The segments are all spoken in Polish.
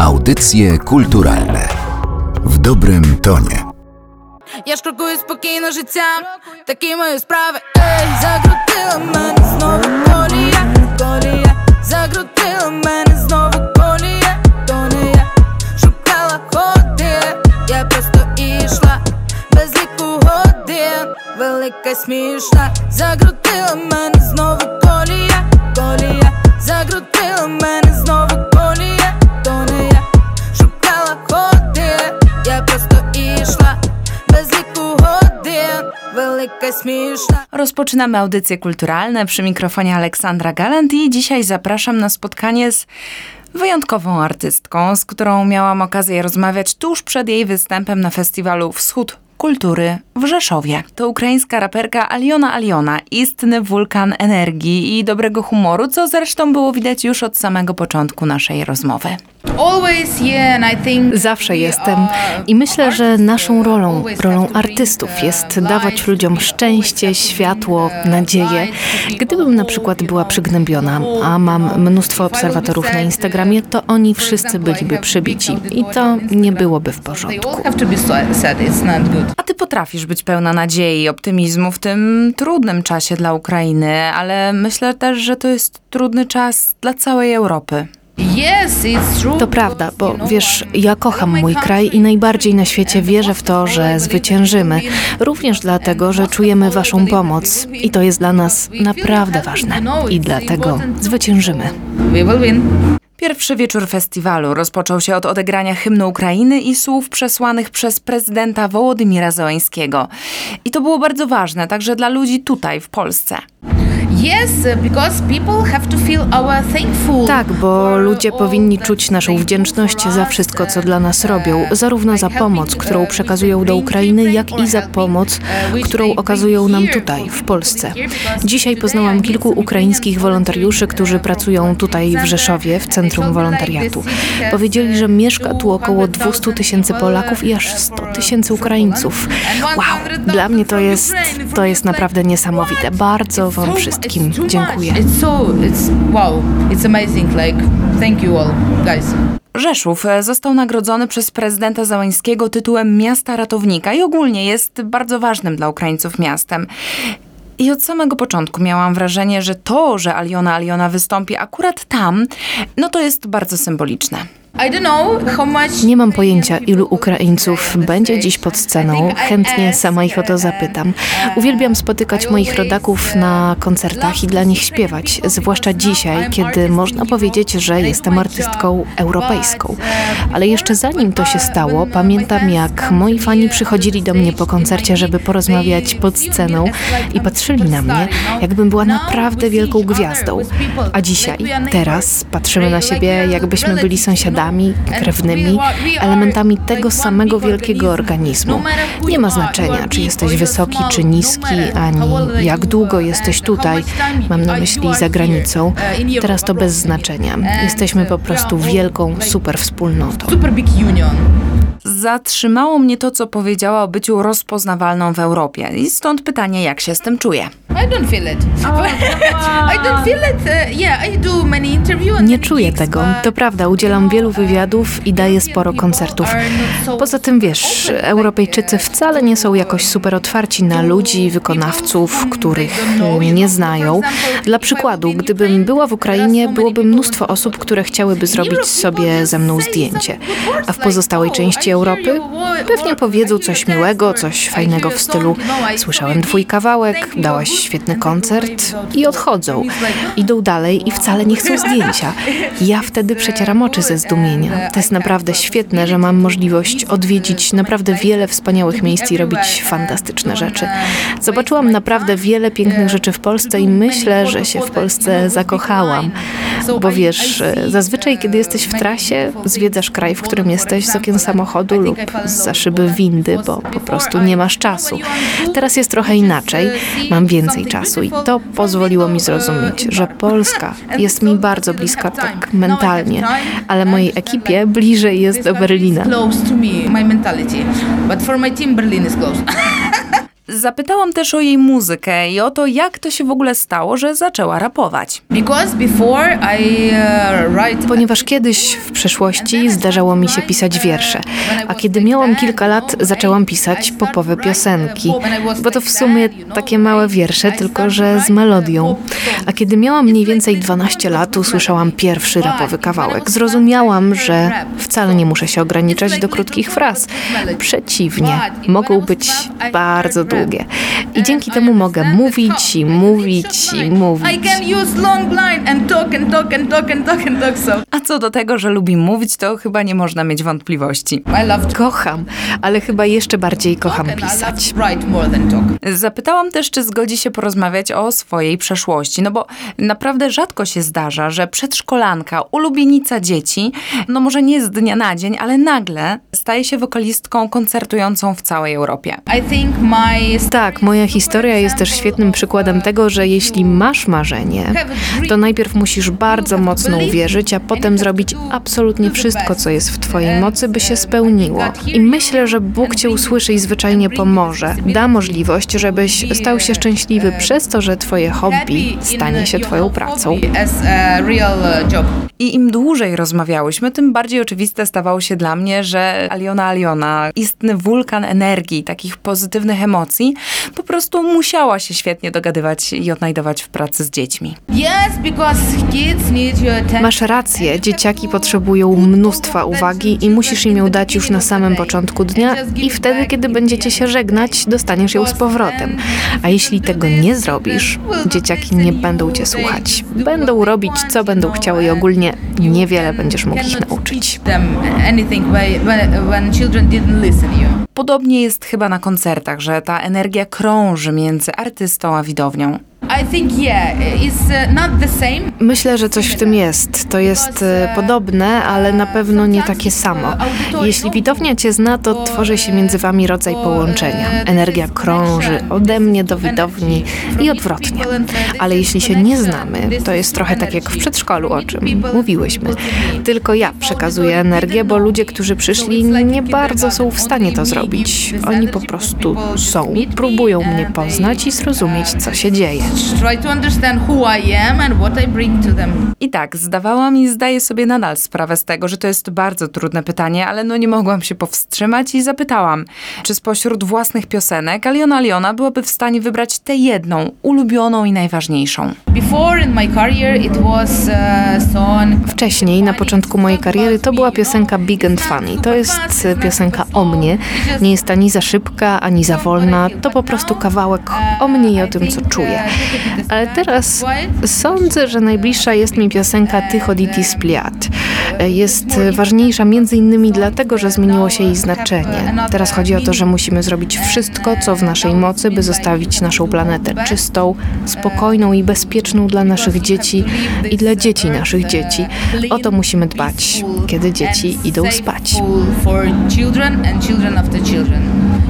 Audycje kulturalne. W dobrym tonie. Я ж крокую спокійно життям, такі мої справи. Ей, закрутила мене знову колія, колія, закрутила мене знову колія, то не я шукала ходи, я просто ішла без ліку годин, велика смішна, закрутила мене знову колія, колія, закрутила мене знову колія, prosto išla Bez liku hodin, Rozpoczynamy audycje kulturalne przy mikrofonie Aleksandra Galant i dzisiaj zapraszam na spotkanie z wyjątkową artystką, z którą miałam okazję rozmawiać tuż przed jej występem na festiwalu Wschód Kultury w Rzeszowie. To ukraińska raperka Aliona Aliona, istny wulkan energii i dobrego humoru, co zresztą było widać już od samego początku naszej rozmowy. Zawsze jestem i myślę, że naszą rolą, rolą artystów jest dawać ludziom szczęście, światło, nadzieję. Gdybym na przykład była przygnębiona, a mam mnóstwo obserwatorów na Instagramie, to oni wszyscy byliby przybici i to nie byłoby w porządku. A ty potrafisz być pełna nadziei i optymizmu w tym trudnym czasie dla Ukrainy, ale myślę też, że to jest trudny czas dla całej Europy. To prawda, bo wiesz, ja kocham mój kraj i najbardziej na świecie wierzę w to, że zwyciężymy. Również dlatego, że czujemy Waszą pomoc i to jest dla nas naprawdę ważne. I dlatego zwyciężymy. Pierwszy wieczór festiwalu rozpoczął się od odegrania hymnu Ukrainy i słów przesłanych przez prezydenta Wołodymira Zełańskiego. I to było bardzo ważne także dla ludzi tutaj, w Polsce. Tak, bo ludzie powinni czuć naszą wdzięczność za wszystko, co dla nas robią, zarówno za pomoc, którą przekazują do Ukrainy, jak i za pomoc, którą okazują nam tutaj, w Polsce. Dzisiaj poznałam kilku ukraińskich wolontariuszy, którzy pracują tutaj w Rzeszowie, w Centrum Wolontariatu. Powiedzieli, że mieszka tu około 200 tysięcy Polaków i aż 100 tysięcy Ukraińców. Wow, dla mnie to jest, to jest naprawdę niesamowite. Bardzo Wam wszystkim dziękuję. It's so, it's wow, it's amazing. Like, thank you all, guys. Rzeszów e, został nagrodzony przez prezydenta Załańskiego tytułem Miasta Ratownika i ogólnie jest bardzo ważnym dla Ukraińców miastem. I od samego początku miałam wrażenie, że to, że Aliona Aliona wystąpi akurat tam, no to jest bardzo symboliczne. Nie mam pojęcia, ilu Ukraińców będzie dziś pod sceną. Chętnie sama ich o to zapytam. Uwielbiam spotykać moich rodaków na koncertach i dla nich śpiewać, zwłaszcza dzisiaj, kiedy można powiedzieć, że jestem artystką europejską. Ale jeszcze zanim to się stało, pamiętam jak moi fani przychodzili do mnie po koncercie, żeby porozmawiać pod sceną i patrzyli na mnie, jakbym była naprawdę wielką gwiazdą. A dzisiaj, teraz patrzymy na siebie, jakbyśmy byli sąsiadami krewnymi, elementami tego samego wielkiego organizmu. Nie ma znaczenia, czy jesteś wysoki, czy niski, ani jak długo jesteś tutaj, mam na myśli za granicą. Teraz to bez znaczenia. Jesteśmy po prostu wielką, super wspólnotą. Super big union. Zatrzymało mnie to, co powiedziała o byciu rozpoznawalną w Europie. I stąd pytanie, jak się z tym czuję. I don't feel it. I don't feel it. Yeah, I do many interviews. and Nie many czuję tego. To prawda, udzielam wielu wywiadów i daję sporo koncertów. Poza tym wiesz, Europejczycy wcale nie są jakoś super otwarci na ludzi, wykonawców, których nie znają. Dla przykładu, gdybym była w Ukrainie, byłoby mnóstwo osób, które chciałyby zrobić sobie ze mną zdjęcie. A w pozostałej części Europy pewnie powiedzą coś miłego, coś fajnego w stylu słyszałem twój kawałek, dałaś świetny koncert i odchodzą. Idą dalej i wcale nie chcą zdjęcia. Ja wtedy przecieram oczy ze zdumienia. To jest naprawdę świetne, że mam możliwość odwiedzić naprawdę wiele wspaniałych miejsc i robić fantastyczne rzeczy. Zobaczyłam naprawdę wiele pięknych rzeczy w Polsce i myślę, że się w Polsce zakochałam. Bo wiesz, zazwyczaj kiedy jesteś w trasie, zwiedzasz kraj, w którym jesteś z okien samochodu lub za szyby windy, bo po prostu nie masz czasu. Teraz jest trochę inaczej. Mam więcej czasu i to pozwoliło mi zrozumieć, że Polska jest mi bardzo bliska tak mentalnie, ale mojej ekipie bliżej jest do Berlina. Zapytałam też o jej muzykę i o to, jak to się w ogóle stało, że zaczęła rapować. Because before I uh, write Ponieważ kiedyś w przeszłości zdarzało mi się pisać wiersze, a kiedy miałam kilka lat, zaczęłam pisać popowe piosenki, bo to w sumie takie małe wiersze, tylko że z melodią. A kiedy miałam mniej więcej 12 lat, usłyszałam pierwszy rapowy kawałek. Zrozumiałam, że wcale nie muszę się ograniczać do krótkich fraz. Przeciwnie, mogą być bardzo długie. I dzięki temu mogę mówić i mówić i mówić. can use long line and talk and talk and talk and talk and talk so A co do tego, że lubi mówić, to chyba nie można mieć wątpliwości. Kocham, ale chyba jeszcze bardziej kocham pisać. Zapytałam też, czy zgodzi się porozmawiać o swojej przeszłości, no bo naprawdę rzadko się zdarza, że przedszkolanka, ulubienica dzieci, no może nie z dnia na dzień, ale nagle staje się wokalistką koncertującą w całej Europie. I think my Tak, moja historia jest też świetnym przykładem tego, że jeśli masz marzenie, to najpierw musisz bardzo mocno uwierzyć, a potem zrobić absolutnie wszystko, co jest w Twojej mocy, by się spełniło. I myślę, że Bóg Cię usłyszy i zwyczajnie pomoże. Da możliwość, żebyś stał się szczęśliwy przez to, że Twoje hobby stanie się Twoją pracą. I im dłużej rozmawiałyśmy, tym bardziej oczywiste stawało się dla mnie, że Aliona Aliona, istny wulkan energii, takich pozytywnych emocji, po prostu musiała się świetnie dogadywać i odnajdować w pracy z dziećmi. Masz rację, dzieciaki potrzebują mnóstwa uwagi i musisz im ją dać już na samym początku dnia i wtedy, kiedy będziecie się żegnać, dostaniesz ją z powrotem. A jeśli tego nie zrobisz, dzieciaki nie będą cię słuchać. Będą robić, co będą chciały i ogólnie niewiele będziesz mógł ich nauczyć. Podobnie jest chyba na koncertach, że ta energia krąży między artystą a widownią. Uh. Myślę, że coś w tym jest. To jest e, podobne, ale na pewno nie takie samo. Jeśli widownia cię zna, to tworzy się między wami rodzaj połączenia. Energia krąży ode mnie do widowni i odwrotnie. Ale jeśli się nie znamy, to jest trochę tak jak w przedszkolu, o czym mówiłyśmy. Tylko ja przekazuję energię, bo ludzie, którzy przyszli, nie bardzo są w stanie to zrobić. Oni po prostu są, próbują mnie poznać i zrozumieć, co się dzieje. Try to understand who I am and what I bring to them. I tak, zdawałam i zdaję sobie nadal sprawę z tego, że to jest bardzo trudne pytanie, ale no nie mogłam się powstrzymać i zapytałam, czy spośród własnych piosenek Aliona Aliona byłaby w stanie wybrać tę jedną, ulubioną i najważniejszą. Before in my career, it was a song. Wcześniej, na początku mojej kariery, to była piosenka Big and Funny. To jest e, piosenka o mnie. Nie jest ani za szybka, ani za wolna. To po prostu kawałek o mnie i o tym, co czuję. Ale teraz sądzę, że najbliższa jest mi piosenka Ty choditi spliat. Jest ważniejsza między innymi dlatego, że zmieniło się jej znaczenie. Teraz chodzi o to, że musimy zrobić wszystko, co w naszej mocy, by zostawić naszą planetę czystą, spokojną i bezpieczną dla naszych dzieci i dla dzieci naszych dzieci. O to musimy dbać, kiedy dzieci idą spać.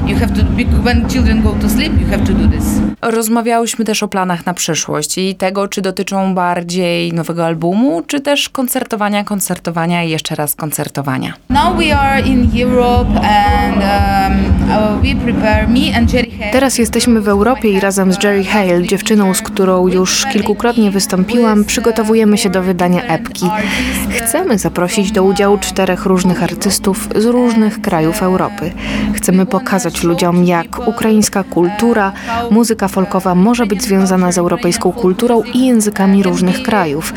You have to, when children go to sleep, you have to do this. Rozmawiałyśmy też o planach na przyszłość i tego, czy dotyczą bardziej nowego albumu, czy też koncertowania, koncertowania i jeszcze raz koncertowania. Now we are in Europe and um, uh, we prepare, me and Jerry Hale. Teraz jesteśmy w Europie i razem z Jerry Hale, dziewczyną, z którą już kilkukrotnie wystąpiłam, przygotowujemy się do wydania epki. Chcemy zaprosić do udziału czterech różnych artystów z różnych krajów Europy. Chcemy pokazać ludziom, jak ukraińska kultura, muzyka folkowa może być związana z europejską kulturą i językami różnych krajów.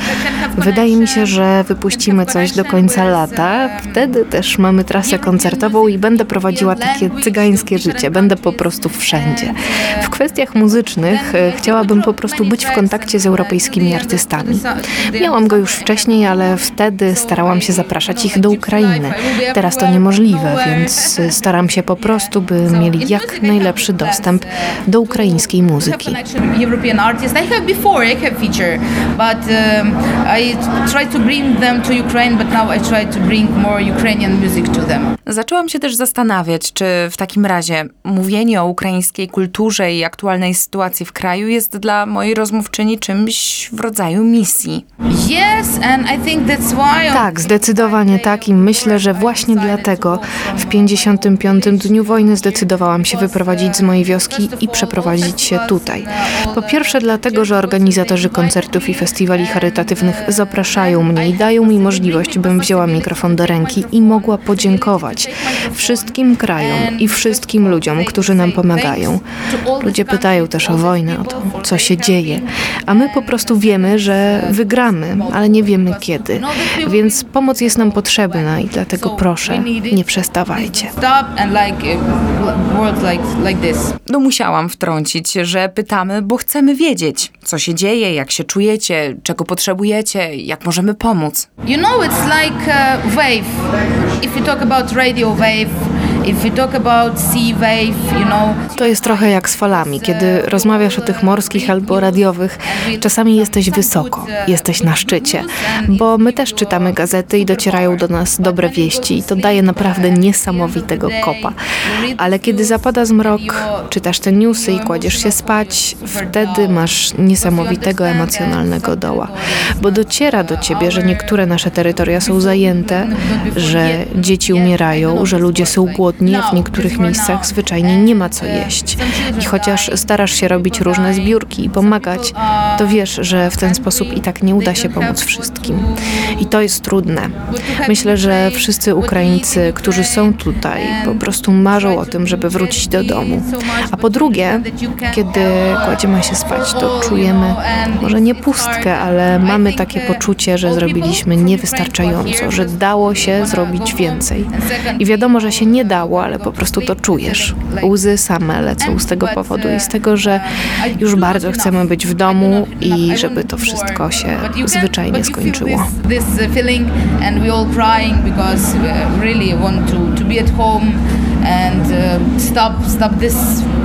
Wydaje mi się, że wypuścimy coś do końca lata. Wtedy też mamy trasę koncertową i będę prowadziła takie cygańskie życie. Będę po prostu wszędzie. W kwestiach muzycznych e, chciałabym po prostu być w kontakcie z europejskimi artystami. Miałam go już wcześniej, ale wtedy starałam się zapraszać ich do Ukrainy. Teraz to niemożliwe, więc e, staram się po prostu, by mieli jak najlepszy dostęp do ukraińskiej muzyki. Um. Zaczęłam się też zastanawiać, czy w takim razie mówienie o ukraińskiej kulturze i aktualnej sytuacji w kraju jest dla mojej rozmówczyni czymś w rodzaju misji. Tak, zdecydowanie tak i myślę, że właśnie dlatego w 55. dniu wojny zdecydowałam zdecydowałam się wyprowadzić z mojej wioski i przeprowadzić się tutaj. Po pierwsze dlatego, że organizatorzy koncertów i festiwali charytatywnych zapraszają mnie i dają mi możliwość, bym wzięła mikrofon do ręki i mogła podziękować wszystkim krajom i wszystkim ludziom, którzy nam pomagają. Ludzie pytają też o wojnę, o to, co się dzieje, a my po prostu wiemy, że wygramy, ale nie wiemy kiedy. Więc pomoc jest nam potrzebna i dlatego proszę, nie przestawajcie. And like like like this. No musiałam wtrącić, że pytamy, bo chcemy wiedzieć, co się dzieje, jak się czujecie, czego potrzebujecie, jak możemy pomóc. You know, it's like a wave. If you talk about radio wave, To jest trochę jak z falami. Kiedy rozmawiasz o tych morskich albo radiowych, czasami jesteś wysoko, jesteś na szczycie, bo my też czytamy gazety i docierają do nas dobre wieści i to daje naprawdę niesamowitego kopa. Ale kiedy zapada zmrok, czytasz te newsy i kładziesz się spać, wtedy masz niesamowitego emocjonalnego doła, bo dociera do ciebie, że niektóre nasze terytoria są zajęte, że dzieci umierają, że ludzie są głodni, a w niektórych miejscach zwyczajnie nie ma co jeść. I chociaż starasz się robić różne zbiórki i pomagać, to wiesz, że w ten sposób i tak nie uda się pomóc wszystkim. I to jest trudne. Myślę, że wszyscy Ukraińcy, którzy są tutaj, po prostu marzą o tym, żeby wrócić do domu. A po drugie, kiedy kładziemy się spać, to czujemy może nie pustkę, ale mamy takie poczucie, że zrobiliśmy niewystarczająco, że dało się zrobić więcej. I wiadomo, że się nie dało, ale po prostu to czujesz. Łzy same lecą z tego powodu i z tego, że już bardzo chcemy być w domu i żeby to wszystko się zwyczajnie skończyło. And uh, stop stop this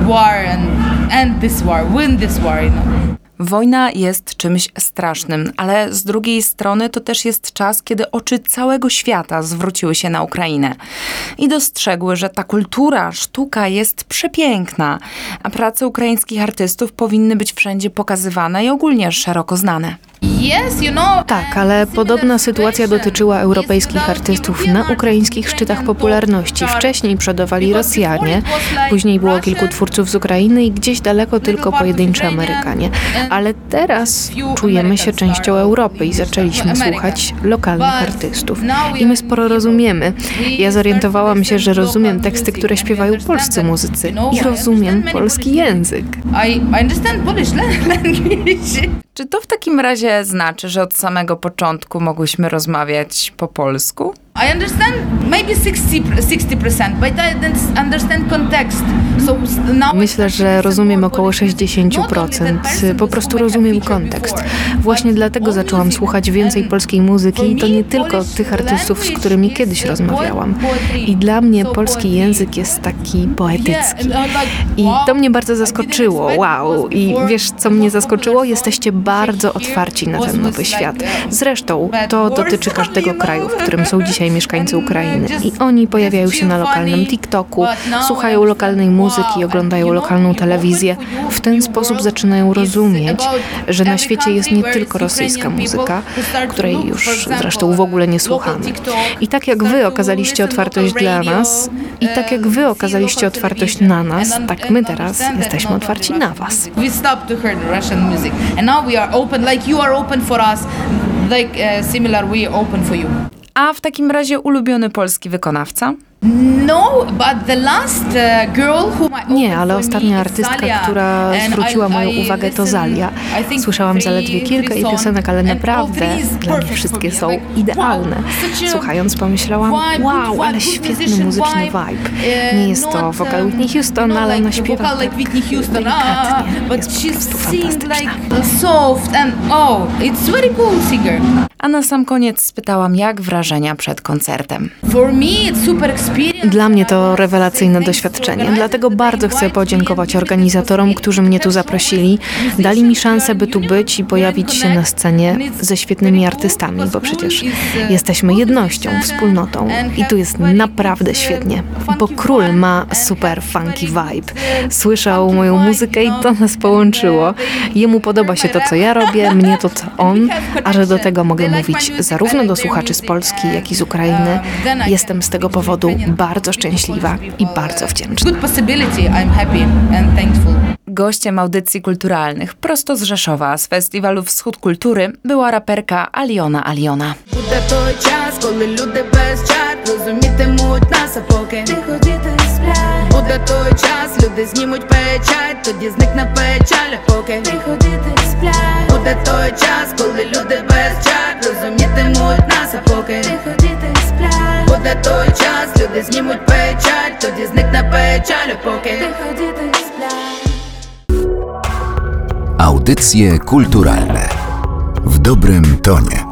war and end this war, win this war. You know. Wojna jest czymś strasznym, ale z drugiej strony to też jest czas, kiedy oczy całego świata zwróciły się na Ukrainę i dostrzegły, że ta kultura, sztuka jest przepiękna, a prace ukraińskich artystów powinny być wszędzie pokazywane i ogólnie szeroko znane. Tak, ale podobna sytuacja dotyczyła europejskich artystów na ukraińskich szczytach popularności. Wcześniej przodowali Rosjanie, później było kilku twórców z Ukrainy i gdzieś daleko tylko pojedynczy Amerykanie. Ale teraz czujemy się częścią Europy i zaczęliśmy słuchać lokalnych artystów. I my sporo rozumiemy. Ja zorientowałam się, że rozumiem teksty, które śpiewają polscy muzycy i rozumiem polski język. I, I understand Polish language. Czy to w takim razie znaczy, że od samego początku mogłyśmy rozmawiać po polsku? I understand maybe 60 60%, but I don't understand context. So s- now Myślę, że rozumiem około 60%. Po prostu rozumiem kontekst. Właśnie dlatego zaczęłam słuchać więcej polskiej muzyki i to nie tylko tych artystów, z którymi kiedyś rozmawiałam. I dla mnie polski język jest taki poetycki. I to mnie bardzo zaskoczyło. Wow! I wiesz, co mnie zaskoczyło? Jesteście bardzo otwarci na ten nowy świat. Zresztą to dotyczy każdego kraju, w którym są dzisiaj mieszkańcy Ukrainy. I oni pojawiają się na lokalnym TikToku, słuchają lokalnej muzyki, oglądają lokalną telewizję. W ten sposób zaczynają rozumieć, że na świecie jest nie tylko rosyjska muzyka, której już zresztą w ogóle nie słuchamy. I tak jak wy okazaliście otwartość dla nas, i tak jak wy okazaliście otwartość na nas, tak my teraz jesteśmy otwarci na was. like you uh, similar we open for you. A w takim razie ulubiony polski wykonawca? No, but the last girl who I Nie, ale ostatnia artystka, która zwróciła moją uwagę, to Zalia. Słyszałam zaledwie kilka jej piosenek, ale naprawdę dla mnie wszystkie są idealne. Słuchając pomyślałam, wow, ale świetny muzyczny vibe. Nie jest to wokal um, Whitney Houston, ale ona śpiewa tak like Whitney Houston, ah, delikatnie. but Jest po prostu fantastyczna. soft and oh, it's very cool singer. A na sam koniec spytałam, jak wrażenia przed koncertem. For me, it's super experience. Dla mnie to rewelacyjne doświadczenie, dlatego bardzo chcę podziękować organizatorom, którzy mnie tu zaprosili. Dali mi szansę, by tu być i pojawić się na scenie ze świetnymi artystami, bo przecież jesteśmy jednością, wspólnotą i tu jest naprawdę świetnie, bo król ma super funky vibe. Słyszał moją muzykę i to nas połączyło. Jemu podoba się to, co ja robię, mnie to, co on, a że do tego mogę mówić zarówno do słuchaczy z Polski, jak i z Ukrainy, jestem z tego powodu bardzo szczęśliwa i bardzo wdzięczna. Good possibility. I'm happy and thankful. Gościem audycji kulturalnych prosto z Rzeszowa z festiwalu Wschód Kultury była raperka Aliona Aliona. Буде той час, коли люди без чат розумітимуть нас, а поки тихо діти сплять. Буде той час, люди знімуть печать, тоді зникне печаль, а поки тихо діти сплять. Буде той час, коли люди без чат розумітимуть нас, а поки тихо діти сплять. Буде той час, люди знімуть печать, тоді зникне печаль, а поки тихо діти сплять. Audycje kulturalne w dobrym tonie.